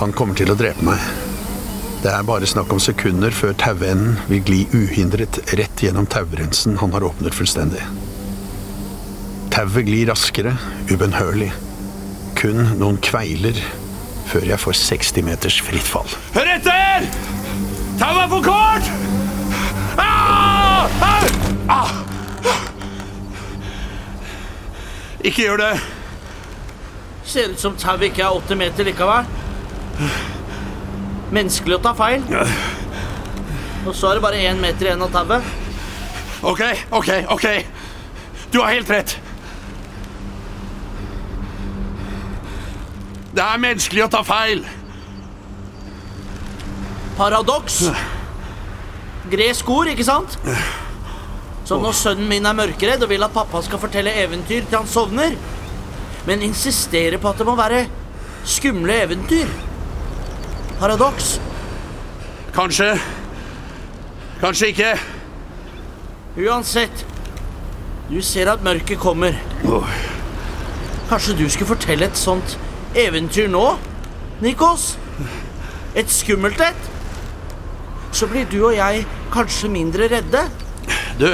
Han kommer til å drepe meg. Det er bare snakk om sekunder før tauenden vil gli uhindret rett gjennom taugrensen han har åpnet fullstendig. Tauet glir raskere, ubønnhørlig. Kun noen kveiler før jeg får 60 meters fritt fall. Hør etter! Tauet er for kort! Ah! Ah! Ah! Ikke gjør det. Ser ut som tauet ikke er 80 meter likevel. Menneskelig å ta feil. Og så er det bare én meter igjen av tauet. Ok, ok, ok. Du har helt rett. Det er menneskelig å ta feil. Paradoks. Gresk ord, ikke sant? Så når sønnen min er mørkeredd og vil at pappa skal fortelle eventyr til han sovner, men insisterer på at det må være skumle eventyr Paradoks. Kanskje. Kanskje ikke. Uansett, du ser at mørket kommer. Kanskje du skulle fortelle et sånt eventyr nå, Nikos? Et skummelt et? Så blir du og jeg kanskje mindre redde. Du,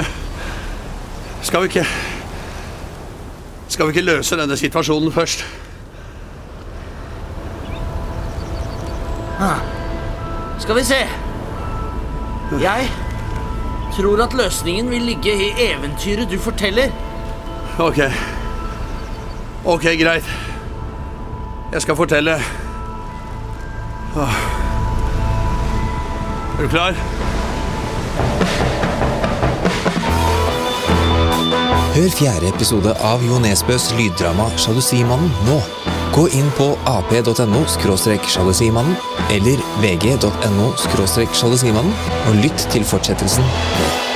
skal vi ikke Skal vi ikke løse denne situasjonen først? Skal vi se. Jeg tror at løsningen vil ligge i eventyret du forteller. Ok. Ok, greit. Jeg skal fortelle. Er du klar? Hør fjerde episode av Jo Nesbøs lyddrama Sjalusimannen nå. Gå inn på ap.no sjalusimannen eller vg.no sjalusimannen og lytt til fortsettelsen.